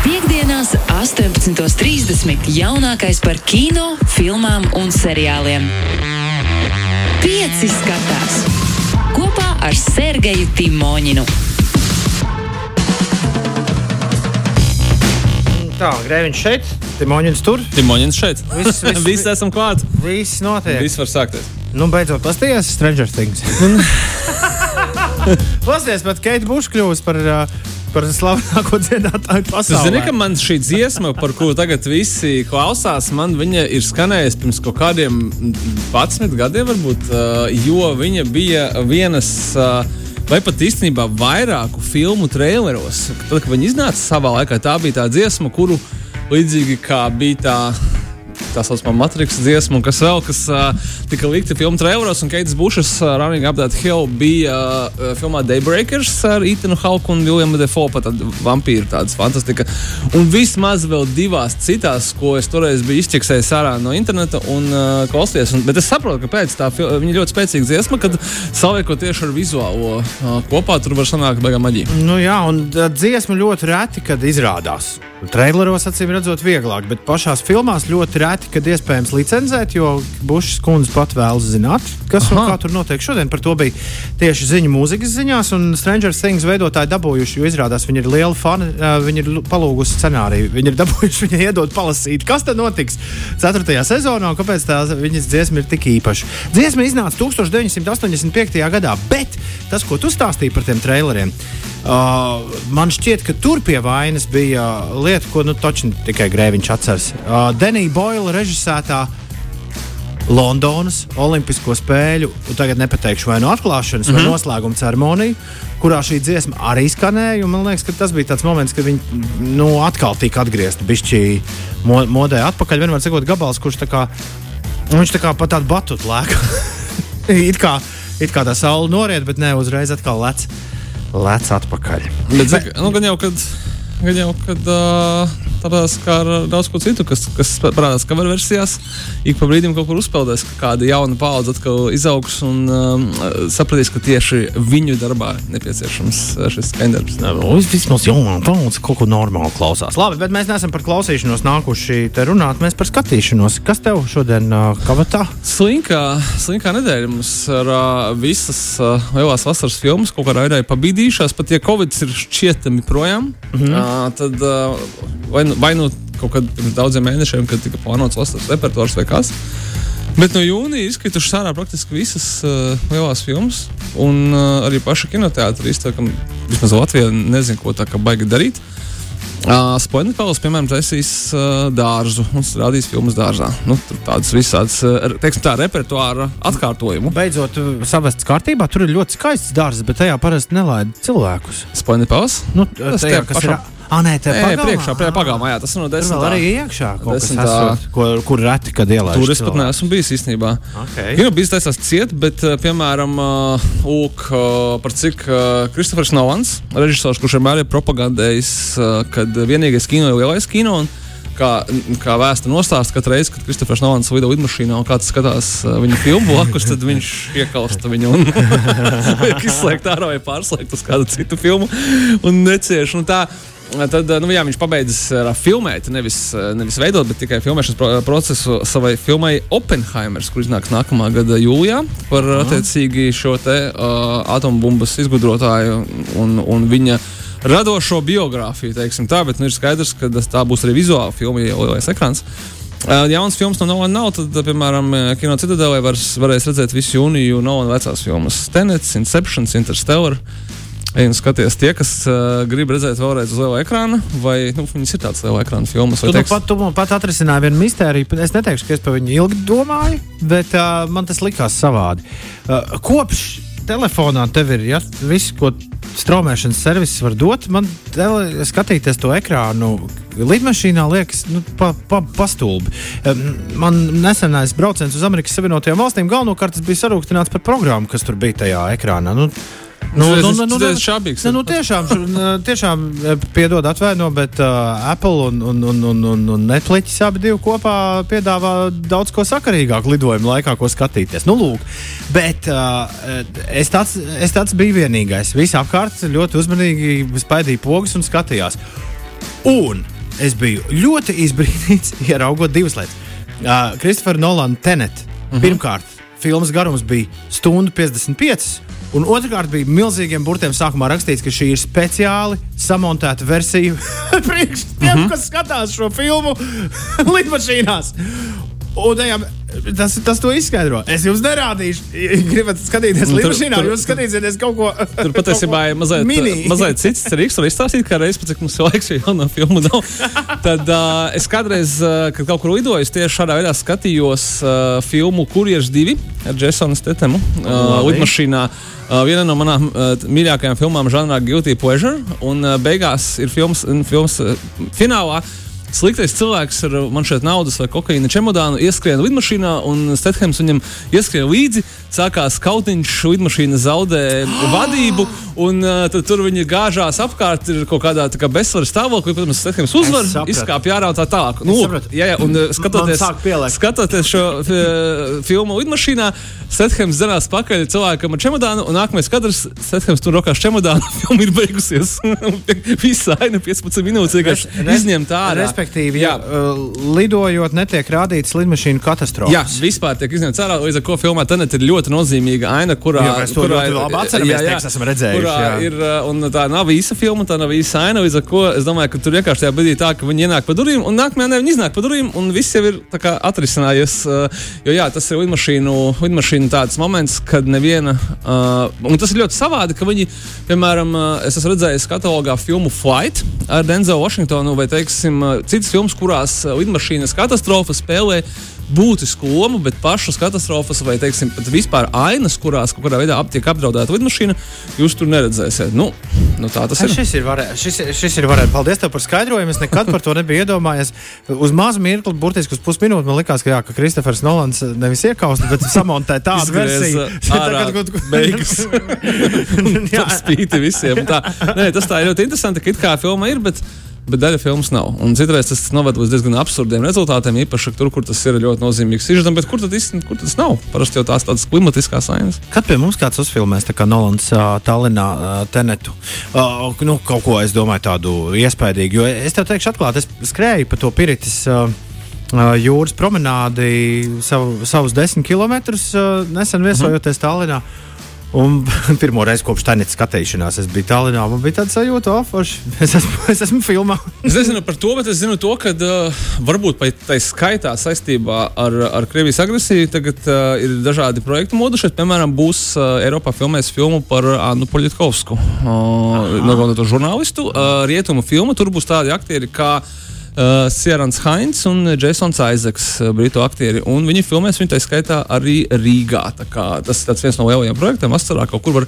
Piektdienās, 18.30. jaunākais par kino, filmām un seriāliem. Pieci skatās kopā ar Sergeju Timoņinu. Tā, Grēviņš šeit, Timoņins tur. Timoņins šeit. Viss, viss, Visi esam klāt. Viss notiek. Viss var sākties. Nu, beidzot, pasties Stranger Things. Pasties, pat Keita Buša kļūst par, uh, par slavenāko dziedātāju pasaulē. zini, ka man šī dziesma, par kuru tagad visi klausās, man viņa ir skanējusi pirms kaut kādiem 11 gadiem, varbūt, uh, jo viņa bija vienas. Uh, Vai pat īstenībā vairāku filmu traileros, tad, kad viņi iznāca savā laikā, tā bija tā dziesma, kuru līdzīgi kā bija tā tā saucamā matriks dziesma, un kas vēl, kas uh, tika likta filmu traileros, un Keits Bušs uh, Running Up That Hill bija uh, filmā Daybreakers ar Etanu Hawku un Williamu Defoe, pat tāda vampīra tādas fantastika. Un vismaz vēl divās citās, ko es toreiz biju izķeksējis ārā no interneta un uh, klausījies. Un, bet es saprotu, kāpēc tā fil- viņa ļoti spēcīga dziesma, kad saliekot tieši ar vizuālo uh, kopā, tur var sanākt beigā maģija. Nu, jā, un dziesma ļoti reti, kad izrādās. Traileros acīm redzot, vieglāk, bet pašās filmās ļoti reti, kad iespējams licencēt, jo Bušs kundze pat vēlas zināt, kas un Aha. kā tur notiek. Šodien par to bija tieši ziņu mūzikas ziņās, un Stranger Things veidotāji dabūjuši, jo izrādās viņi ir lieli fani. Viņi ir palūgusi scenāriju, viņi ir dabūjuši, viņai iedot palasīt, kas tad notiks 4. sezonā un kāpēc tā viņas dziesma ir tik īpaša. Dziesma iznāca 1985. gadā, bet tas, ko tu stāstīji par tiem traileriem, Uh, man šķiet, ka tur pie vainas bija lieta, ko nu, točni tikai Grēviņš atceras. Uh, Denija Boila režisētā Londonas Olimpisko spēļu, un tagad nepateikšu vai no atklāšanas, mm -hmm. vai noslēguma ceremoniju, kurā šī dziesma arī skanēja. Man liekas, ka tas bija tāds moments, kad viņi nu, atkal tika atgriezti bišķī mo modē atpakaļ. Vienmēr sakot, gabals, kurš tā kā, viņš tā kā pa tādu batutu lēk. it, kā, it kā tā saule noriet, bet ne uzreiz atkal lec, lec atpakaļ. Bet, zini, nu, gan jau, kad, gan jau, kad uh, tāpēc kā ar daudz ko citu, kas, kas parādās cover versijās, ik pa brīdim kaut kur uzpeldēs, ka kāda jauna paudze atkal izaugs un um, sapratīs, ka tieši viņu darbā nepieciešams šis skandarbs. Nu, Vismaz jaunā paudze kaut ko normālu klausās. Labi, bet mēs neesam par klausīšanos nākuši te runāt. Mēs par skatīšanos. Kas tev šodien uh, kavatā? Slinkā, slinkā nedēļa mums ar uh, visas uh, lielās vasaras filmas kaut kādā veidā pabīdījušās. Pat ja Covid ir šķietami projām, -hmm. uh, tad uh, vai, nu- vai nu kaut kad pirms daudziem mēnešiem, kad tika plānots vasaras repertuārs vai kas. Bet no jūnija izkritušas ārā praktiski visas uh, lielās filmas, un uh, arī paša kinoteātris izteikti, vismaz Latvijā nezinu, ko tā kā baigi darīt. Uh, Spoilerpēlis, piemēram, taisīs uh, dārzu un rādīs filmas dārzā. Nu, tur tādas visādas, uh, teiksim, tā repertuāra atkārtojumu. Beidzot, uh, savests kārtībā. Tur ir ļoti skaists dārsts, bet tajā parasti nelaida cilvēkus. Spoilerpēlis. Nu, Tas tajā, te kas ir. Ah, nē, tā Nē, priekšā, prie pagalmā, jā, tas ir no Tur vēl desmitā. arī iekšā kaut kas esot, ko, kur reti, kad ielaiž. Tur es pat neesmu bijis īstenībā. Okay. Kino bija taisās ciet, bet, piemēram, lūk, par cik Kristofers Novans, režisors, kurš vienmēr ir propagandējis, uh, ka vienīgais kino ir lielais kino. Un, Kā, kā vēsta nostāsta, katru reizi, kad Kristofers Novans lido lidmašīnā un kāds skatās viņa filmu blakus, tad viņš iekalsta viņu un izslēgt ārā vai pārslēgt uz kādu citu filmu un necieš. Un tā, Tad nu, jā, viņš pabeidzis ar filmēt, nevis, nevis veidot, bet tikai filmēšanas pro- procesu savai filmai Oppenheimers, kur iznāks nākamā gada jūlijā par attiecīgi šo te uh, atombumbas izgudrotāju un, un viņa radošo biogrāfiju, teiksim tā, bet nu, ir skaidrs, ka tas- tā būs arī vizuāla filma, jau lielais ekrāns. Uh, jauns filmas no Nolana nav, tad, piemēram, Kino Citadelē vairs, varēs redzēt visu jūniju Nolana vecās filmas Tenets, Inceptions, Interstellar. Ej un skaties, tie, kas uh, grib redzēt vēlreiz uz liela ekrāna, vai nu, viņas ir tādas liela ekrāna filmas. Tu, Vai nu, teiks, pat, tu man pat atrisināji vienu mistēriju. Es neteikšu, ka es par viņu ilgi domāju, bet uh, man tas likās savādi. Uh, kopš telefonā tev ir ja, viss, ko straumēšanas servis var dot. Man tele, skatīties to ekrānu lidmašīnā liekas nu, pa, pa, pastulbi. Man nesenais brauciens uz Amerikas Savienotajām valstīm galvenokārt bija sarūktināts par programmu, kas tur bija tajā ekrānā. Nu, Nu, tas ir- tas ir šābīgs. Nu, nu, tiešām, š- tiešām eh, piedod, atvaino, bet uh, Apple un, un, un, un, un, un Netflix abi divi kopā piedāvā daudz ko sakarīgāku lidojumu laikā, ko skatīties. Nu, lūk, bet uh, es, tāds, es tāds biju vienīgais. Visi apkārt ļoti uzmanīgi spaidīja pogas un skatījās. Un es biju ļoti izbrīnīts, ieraugot divas lietas. Uh, Kristofera Nolana Tenet. Uh Mhm. -huh. Pirmkārt, filmas garums bija stundu 55. Un otrkārt bija milzīgiem burtiem sākumā rakstīts, ka šī ir speciāli samontēta versija priekš tiem, uh -huh. kas skatās šo filmu lidmašīnās. Un, jā, tas, tas to izskaidro. Es jums nerādīšu. Ja gribat skatīties Nu, tur- jūs skatīsieties kaut ko Tur patiesībā ir mazliet, mazliet cits triks, var izstāstīt, kā reizes, cik mums laiks jau no filmu nav. Tad uh, es kādreiz, uh, kad kaut kur lidoju, tieši šādā veidā skatījos uh, filmu Kurjers 2 ar Jasonu Stetemu uh, lidmašīnā. Uh, viena no manām uh, mīļākajām filmām žanrā Guilty Pleasure, un uh, beigās ir filmas, filmas uh, finālā. Sliktais cilvēks ar man šeit naudas vai kokaīna čemodānu ieskrien lidmašīnā, un Stethems viņam ieskrien līdzi. Sākās kautiņš, lidmašīna zaudē vadību, un uh, tur viņi gāžās apkārt, ir kaut kādā kā bezsvara stāvoklī. Protams, Stethems uzvar, izkāpj ārā un tā tālāk. Nu, jā, jā, un skatoties, skatoties šo uh, filmu lidmašīnā, Stethems dzenās pakaļ cilvēkam ar čemodānu, un nākamais kadrs Stethems tur rokās čemodānu, filma ir beigusies. Visa aina 15 minūtes vienkārši izņemta ārā. Respektīvi, Jā. lidojot, netiek rādīts lidmašīnu katastrofas. Jā, vispār tiek izņemts ārā. Līdz ar to filmā Tenet ir ļoti nozīmīga aina, kurā, Jā, mēs kurā ļoti labi atceramies, teiks, esam redzējuši, jā. ir, uh, un tā nav īsa filma, tā nav īsa aina. Līdz ar to es domāju, ka tur vienkārši tajā brīdī tā, ka viņi ienāk pa durvīm, un nākamajā nedēļā viņi iznāk pa durvīm, un viss jau ir kā atrisinājies. uh, Jo jā, tas ir lidmašīnu, lidmašīnu tāds moments, kad neviena, uh, un tas ir ļoti savādi, ka viņi, piemēram, es esmu redzējis katalogā filmu Flight ar Denzelu Washingtonu vai, teiksim, citas filmas, kurās lidmašīnas katastrofa spēlē būtisku lomu, bet pašas katastrofas vai, teiksim, pat vispār ainas, kurās kaut kādā veidā ap, tiek apdraudēta lidmašīna, jūs tur neredzēsiet. Nu, nu tā tas ir. Šis ir varējis. Šis, šis ir varējis. Paldies par skaidrojumu. Es nekad par to nebiju iedomājies. Uz mazu mirkli, burtiski uz pusminūti, man likās, ka, jā, ka Kristofers Nolans nevis iekausta, bet samontē tādu versiju. ārā beigas. Jā. Spīti visiem. Tā, nē, tas tā ir ļoti interesanti, ka it kā filma ir, bet, bet daļa filmas nav. Un citreiz tas noved līdz diezgan absurdiem rezultātiem, īpaši tur, kur tas ir ļoti nozīmīgs izžudums, bet kur tad kur tas nav? Parasti jau tās tādas klimatiskās ainas. Kad pie mums kāds uzfilmēs, tā kā Nolans uh, Tallinā uh, Tenetu, uh, nu, kaut ko es domāju tādu iespaidīgu, jo es tev teikšu atklāti, es skrēju pa to Piritis. Uh, uh, Jūras promenādi savu, savus desmit kilometrus uh, nesen viesojoties Tallinā. Un pirmo reizi kopš tā skatīšanās es biju Tallinā. Man bija tāds sajūta, ka es esmu, es esmu filmā. Es nezinu par to, bet es zinu to, ka uh, varbūt tā skaitā saistībā ar, ar Krievijas agresiju tagad uh, ir dažādi projektu moduši. Piemēram, būs uh, Eiropā filmēs filmu par Annu Poļitkovsku, uh, nogalināto žurnālistu. Uh, rietumu filmu tur būs tādi aktieri kā Uh, Sierans Hainz un Jasons Aizeks, uh, britu aktieri. Un viņi filmēs viņu tā skaitā arī Rīgā. Tas ir viens no lielajiem projektiem. Vasarā kaut kur var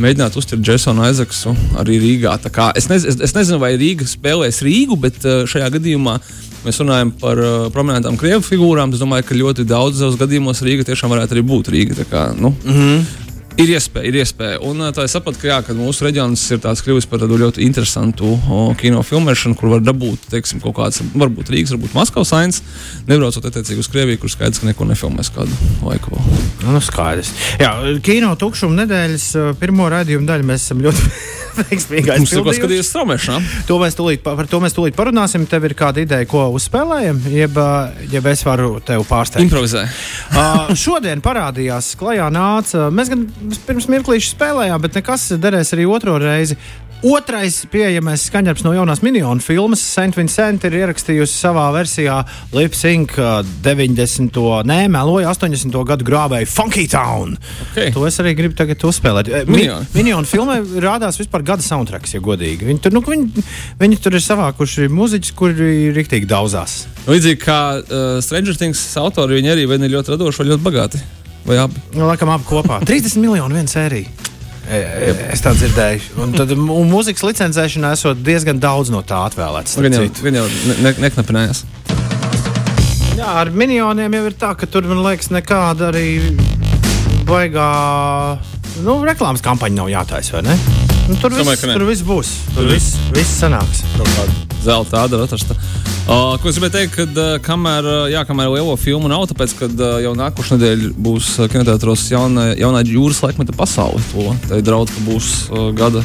mēģināt uztvert Jasonu Aizeksu arī Rīgā. Es, nez, es, es nezinu, vai Rīga spēlēs Rīgu, bet uh, šajā gadījumā mēs runājam par uh, prominentām krievu figūrām. Es domāju, ka ļoti daudzos gadījumos Rīga tiešām varētu arī būt Rīga. Kā, nu, mm -hmm. Ir iespēja, ir iespēja. Un tā es saprotu, ka, jā, ka mūsu reģions ir tāds kļuvis par tādu ļoti interesantu o, kino filmēšanu, kur var dabūt, teiksim, kaut kāds, varbūt Rīgas, varbūt Maskavas ains, nebraucot attiecīgi uz Krieviju, kur skaidrs, ka neko nefilmēs kādu laiku. Nu, skaidrs. Jā, kino tukšuma nedēļas pirmo raidījumu daļu mēs esam ļoti veiksmīgi Mums ir ko skatīties straumēšanā. To mēs tūlīt, pa- par to mēs tūlīt parunāsim. Tev ir kāda ideja, ko uzspēlējam, jeb, jeb es varu tev pārsteigt. Improvizē. uh, šodien parādījās, klajā nāca. Mēs gan pirms mirklīša spēlējām, bet nekas derēs arī otro reizi. Otrais pieejamais skaņdarbs no jaunās minionu filmas St. Vincent ir ierakstījusi savā versijā Lipsync uh, 90. nē, meloja 80. gadu grāvēju Funky Town. Ok. To es arī gribu tagad uzspēlēt. Mi, Minioni. minionu filmai rādās vispār gada soundtracks, ja godīgi. Viņi tur, nu, viņi, viņi tur ir savākuši muziķus, kuri riktīgi daudzās. Līdzīgi kā uh, Stranger Things autori, viņi arī ne ļoti radoši, vai ļoti bagāti. Vai abi? Nu, laikam, abi kopā. 30 miljoni viena sērija. Es tā dzirdēju. Un tad un mūzikas licencēšanā esot diezgan daudz no tā atvēlēts. Gan jau, gan jau ne, ne, neknapinājās. Jā, ar minioniem jau ir tā, ka tur, man liekas, nekāda arī baigā nu, reklāmas kampaņa nav jātaisa, vai ne? Nu, tur, Domāju, viss, tur viss būs. Tur viss, viss sanāks. Zelta ir atrasta. Uh, ko es gribēju teikt, kad uh, kamēr, uh, jā, kamēr lielo filmu nav, tāpēc, kad uh, jau nākošais nedēļa būs uh, kinoteātros jaunā, jaunā jūras laikmeta pasaule. To tā ir draudz, ka būs uh, gada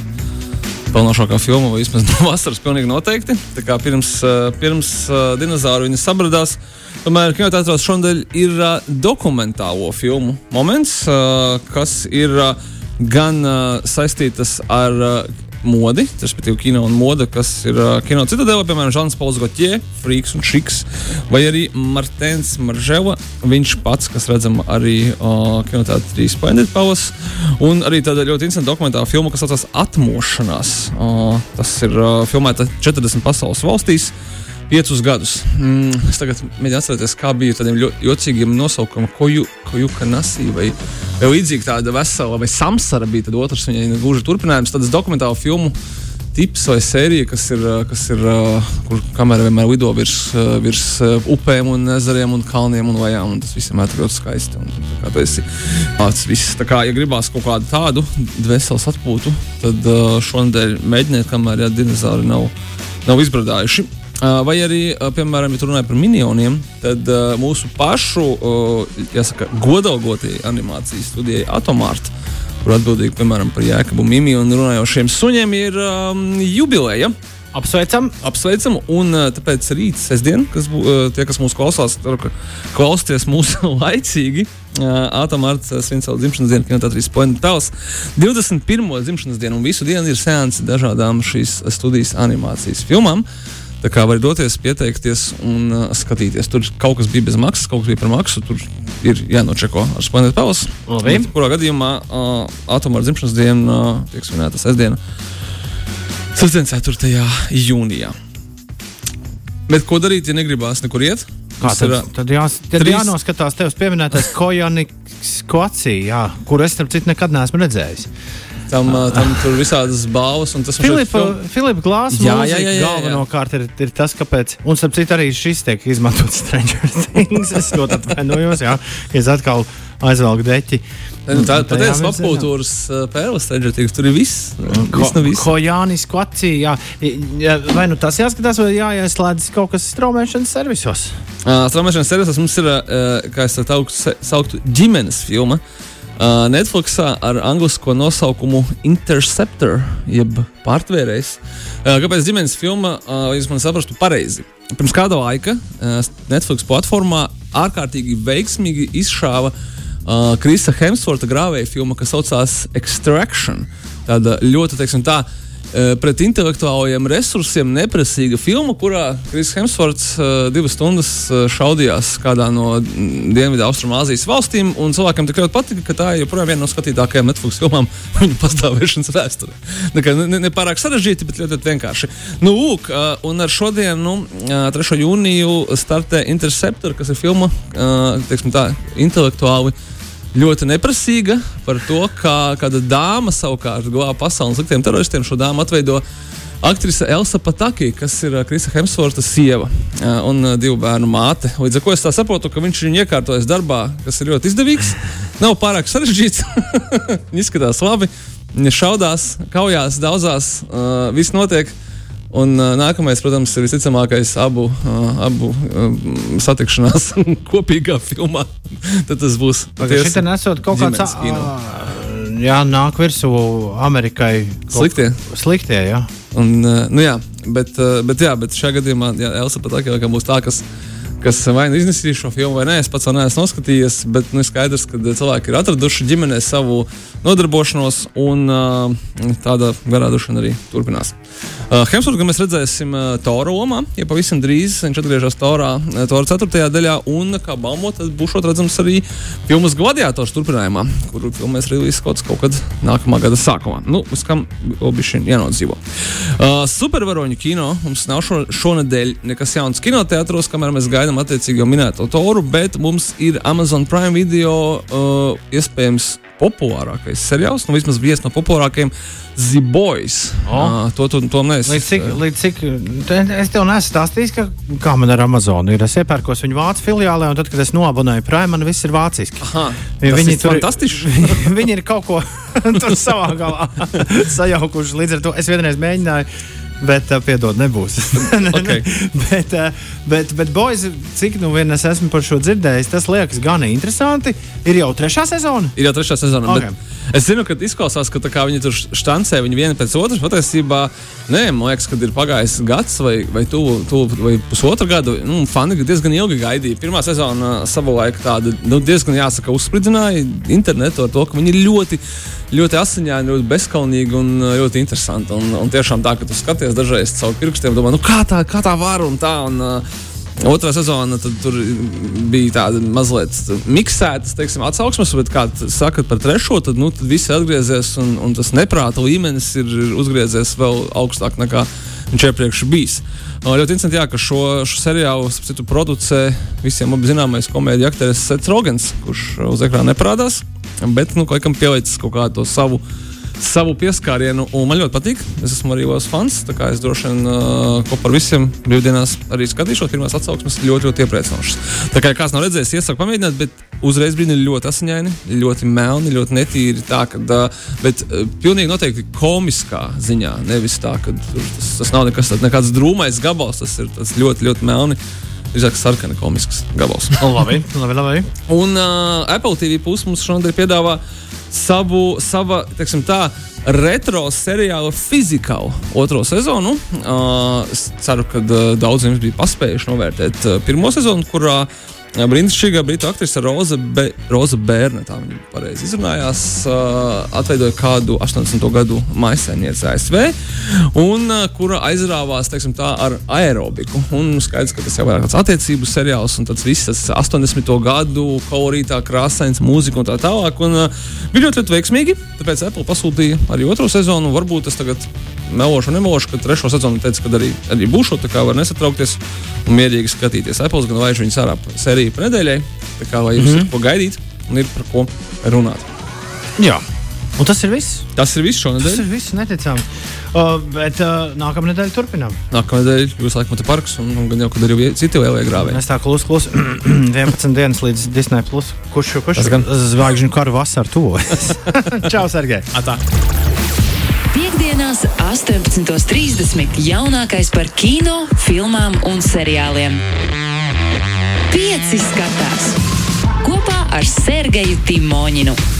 pelnošākā filma, vai vismaz no vasaras, pilnīgi noteikti. Tā kā pirms, uh, pirms uh, dinozauru viņa sabradās. Tomēr kinoteātros šodien ir uh, dokumentālo filmu moments, uh, kas ir uh, gan uh, saistītas ar uh, modi, respektīvi kino un moda, kas ir uh, kino citadēlē, piemēram, Žants Pauls Gotjē, Freaks un Šiks, vai arī Martens Maržela, viņš pats, kas redzam arī uh, kinoteātrī Splendid Palace, un arī tāda ļoti interesanta dokumentāla filma, kas saucas Atmošanās. Uh, tas ir uh, filmēta 40 pasaules valstīs piecus gadus. Mm, es tagad mēģinu atcerēties, kā bija tādiem jocīgiem nosaukumiem, ko juka nasī vai, vai līdzīgi tāda vesela, vai samsara bija tad otrs viņai gluži turpinājums, tādas dokumentālu filmu. Tips vai sērija, kas ir, kas ir kur kamera vienmēr lido virs, virs upēm, un ezeriem un kalniem un lejām. Un tas viss vienmēr ir ļoti skaisti. Un, kā tas ir kā, ja gribās kaut kādu tādu dvēseles atpūtu, tad šonadēļ mēģiniet, kamēr ja, dinozauri nav, nav izbradājuši. Vai arī, piemēram, ja runājam par minioniem, tad uh, mūsu pašu uh, jāsaka, godalgotie animācijas studijai Atomārta, kur atbildīgi piemēram par Jēkabu Mimi un runājošiem suņiem, ir um, jubileja. Apsveicam! Apsveicam, un tāpēc rīt, sestdien, kas bū, tie, kas mūs klausās, ceru, ka klausieties mūsu laicīgi. Atomārts svin savu dzimšanas dienu, kinoteātrīs Splendid Tels. 21. dzimšanas dienu un visu dienu ir seansi dažādām šīs studijas animācijas filmām. Uh, Tā kā var doties, pieteikties un uh, skatīties. Tur kaut kas bija bez maksas, kaut kas bija par maksu. Tur ir jānočeko ar Spānijas pavas. Kurā gadījumā uh, atomā dzimšanas diena uh, tiek svinēta sestdiena, 4. jūnijā. Bet ko darīt, ja negribās nekur iet? Kā, tad, ir, tad, jās, tad trīs... jānoskatās tevis pieminētais Kojaniks Koacija, kur es starp citu nekad neesmu redzējis. Tam, tam tur visādas balvas. Filipa, Filipa Glāsa jā, jā, jā, jā, galvenokārt ir, ir tas, kāpēc. Un, starp citu, arī šis tiek izmantots Stranger Things. es ļoti atvainojos, jā, es atkal aizvelku deķi. Nu, tā ir patiesa popkultūras pērles, Stranger Things. Tur ir viss. no viss. Ko Jānis Kvaci, jā. Vai nu tas jāskatās, vai jāieslēdz kaut kas straumēšanas servisos? Uh, straumēšanas servisos mums ir, uh, kā es tā sauktu, ģimenes filma. Uh, Uh, Netflixā ar angļu nosaukumu Interceptor, jeb pārtvērējs. Uh, kāpēc ģimenes filma, uh, jūs man saprastu pareizi? Pirms kāda laika uh, Netflix platformā ārkārtīgi veiksmīgi izšāva uh, Krisa Hemsvorta grāvēja filma, kas saucās Extraction. Tāda ļoti, teiksim, tā, uh, pret intelektuāliem resursiem neprasīga filma, kurā Kris Hemsvorts uh, divas stundas uh, šaudījās kādā no Dienvidu Austrumāzijas valstīm. Cilvēkiem tik ļoti patika, ka tā ir joprojām viena no skatītākajām Netflix filmām viņa pastāvēšanas vēsturē. Ne, ne, ne sarežģīti, bet ļoti, ļoti vienkārši. Nu, lūk, uh, un ar šodienu, uh, 3. jūniju, startē Interceptor, kas ir filma, teiksim tā, intelektuāli ļoti neprasīga par to, kā kāda dāma savukārt glāba pasauli no sliktiem teroristiem. Šo dāmu atveido aktrise Elsa Pataki, kas ir uh, Krisa Hemsvorta sieva uh, un uh, divu bērnu māte. Līdz ar to es saprotu, ka viņš viņu iekārtojas darbā, kas ir ļoti izdevīgs. Nav pārāk sarežģīts, izskatās labi. Viņa šaudās, kaujās, daudzās, viss notiek. Un uh, nākamais, protams, ir visticamākais abu, uh, abu uh, satikšanās kopīgā filmā. Tad tas būs. Šis ir nesot kaut kāds. Jā, nāk virsū Amerikai. Sliktie. Sliktie, jā. Un, uh, nu jā, bet, uh, bet, jā, bet šajā gadījumā jā, Elsa pat tā, būs tā, kas kas vai nu iznesīs šo filmu, vai nē, es pats vēl neesmu noskatījies. Bet nu, skaidrs, ka cilvēki ir atraduši ģimenē savu nodarbošanos, un uh, tāda garādušana arī turpinās. Uh, Hemsvortā mēs redzēsim uh, Tora lomā, ja pavisam drīz viņš atgriežas Torā, Tora 4. daļā, un kā baumo, tad būs redzams arī filmas Gladiators turpinājumā, kuru filmēs release kaut, kaut kad nākamā gada sākumā. Nu, uz kam obišķi jānodzīvo. Uh, supervaroņu kino mums nav šo, šonadēļ nekas jauns kinoteātros, kamēr mēs gaidām attiecīgi jau minēto Toru, bet mums ir Amazon Prime video uh, iespējams populārākais seriāls, nu vismaz viens no populārākajiem. The Boys. Oh. Uh, to tu to neesi. Līdz cik, līdz cik es tev nesu stāstījis, ka, kā man ar Amazonu ir. Es iepērkos viņu vācu filiālē, un tad, kad es noabonēju Prime, man viss ir vāciski. Aha, viņi ir fantastiski. Viņi, viņi ir kaut ko tur savā galā sajaukuši. Līdz ar to es vienreiz mēģināju Bet, uh, piedod, nebūs. Okay. bet, uh, bet, bet, boys, cik nu vien es esmu par šo dzirdējis, tas liekas gan interesanti. Ir jau trešā sezona. Ir jau trešā sezona. Okay. Es zinu, ka izklausās, ka viņi tur štancē viņi viena pēc otras. Patiesībā, nē, man liekas, kad ir pagājis gads vai, vai, tuvu, tuvu, vai pusotru gadu. Nu, fani diezgan ilgi gaidīja. Pirmā sezona savulaik tāda nu, diezgan, jāsaka, uzspridzināja internetu ar to, ka viņi ir ļoti, ļoti asiņaini, ļoti bezskaunīgi un ļoti interesanti. Un, un tiešām tā, ka tu skaties dažreiz caur pirkstiem, domā, nu, kā, tā, kā tā var un tā. Un, uh, Otrā sezona tur bija tāda mazliet miksēta teiksim, atsauksmes, bet, kā sakat par trešo, tad, nu, tad viss ir atgriezies un, un tas neprāta līmenis ir uzgriezies vēl augstāk nekā viņš iepriekš bijis. Ļoti interesanti, jā, ka šo, šo seriālu citu, producē visiem zināmais komēdija aktieris Sets Rogens, kurš uz ekrāna neparādās, bet nu, laikam pielicis kaut kādu savu savu pieskārienu, un man ļoti patīk. Es esmu arī liels fans. Es droši vien uh, kopā ar visiem brīvdienās arī skatīšos. Pirmās atsauksmes ļoti, ļoti iepriecinošas. Tā kā kāds nav redzējis, iesaku pamēģināt, bet uzreiz brīdī ļoti asiņaini, ļoti melni, ļoti netīri. Tā, kad, uh, bet uh, pilnīgi noteikti komiskā ziņā. Nevis tā, ka tas, tas nav nekas, nekāds drūmais gabals, tas ir tas ļoti, ļoti melni. Drīzāk sarkana komisks gabals. labi, labi, labi. Un uh, Apple TV puses mums šodien piedāvā savu, sava, teiksim tā, retro seriāla fizikālu otro sezonu. Uh, es ceru, ka uh, daudziem bija paspējuši novērtēt uh, pirmo sezonu, kurā uh, Brīnišķīgā brītu aktrise Roza, Be Roza Bērne, tā viņa pareizi izrunājās, uh, atveidoja kādu 80. gadu maisiņnieci ASV, un uh, kura aizrāvās teiksim, tā, ar aerobiku. Un skaidrs, ka tas jau ir kāds attiecību seriāls, un tas viss tas 80. gadu kolorītā, krāsains, mūzika un tā tālāk. Un, uh, bija ļoti, ļoti veiksmīgi, tāpēc Apple pasūtīja arī otro sezonu. Varbūt tas tagad melošu, nemelošu, ka trešo sezonu teica, ka arī, arī būšu, tā kā var nesatraukties un mierīgi skatīties. Apple gan laiž viņas ārā sēriju pa nedēļai, tā kā lai jums mm -hmm. ir ko gaidīt un ir par ko runāt. Jā. Un tas ir viss. Tas ir viss šonadēļ. Tas ir viss, neticami. Uh, bet uh, nākamā nedēļa turpinām. Nākamā nedēļa būs laikam te parks, un, un gan jau, kad arī citi lielie grāvēji. Mēs tā klusi, klusi 11 dienas līdz Disney. Plus. Kurš kurš zvaigžņu karu vasaru tuvojas? Čau, Sergei! Atā. Piektdienās, 18.30. jaunākais par kino, filmām un seriāliem. Pieci skatās kopā ar Sergeju Timoņinu.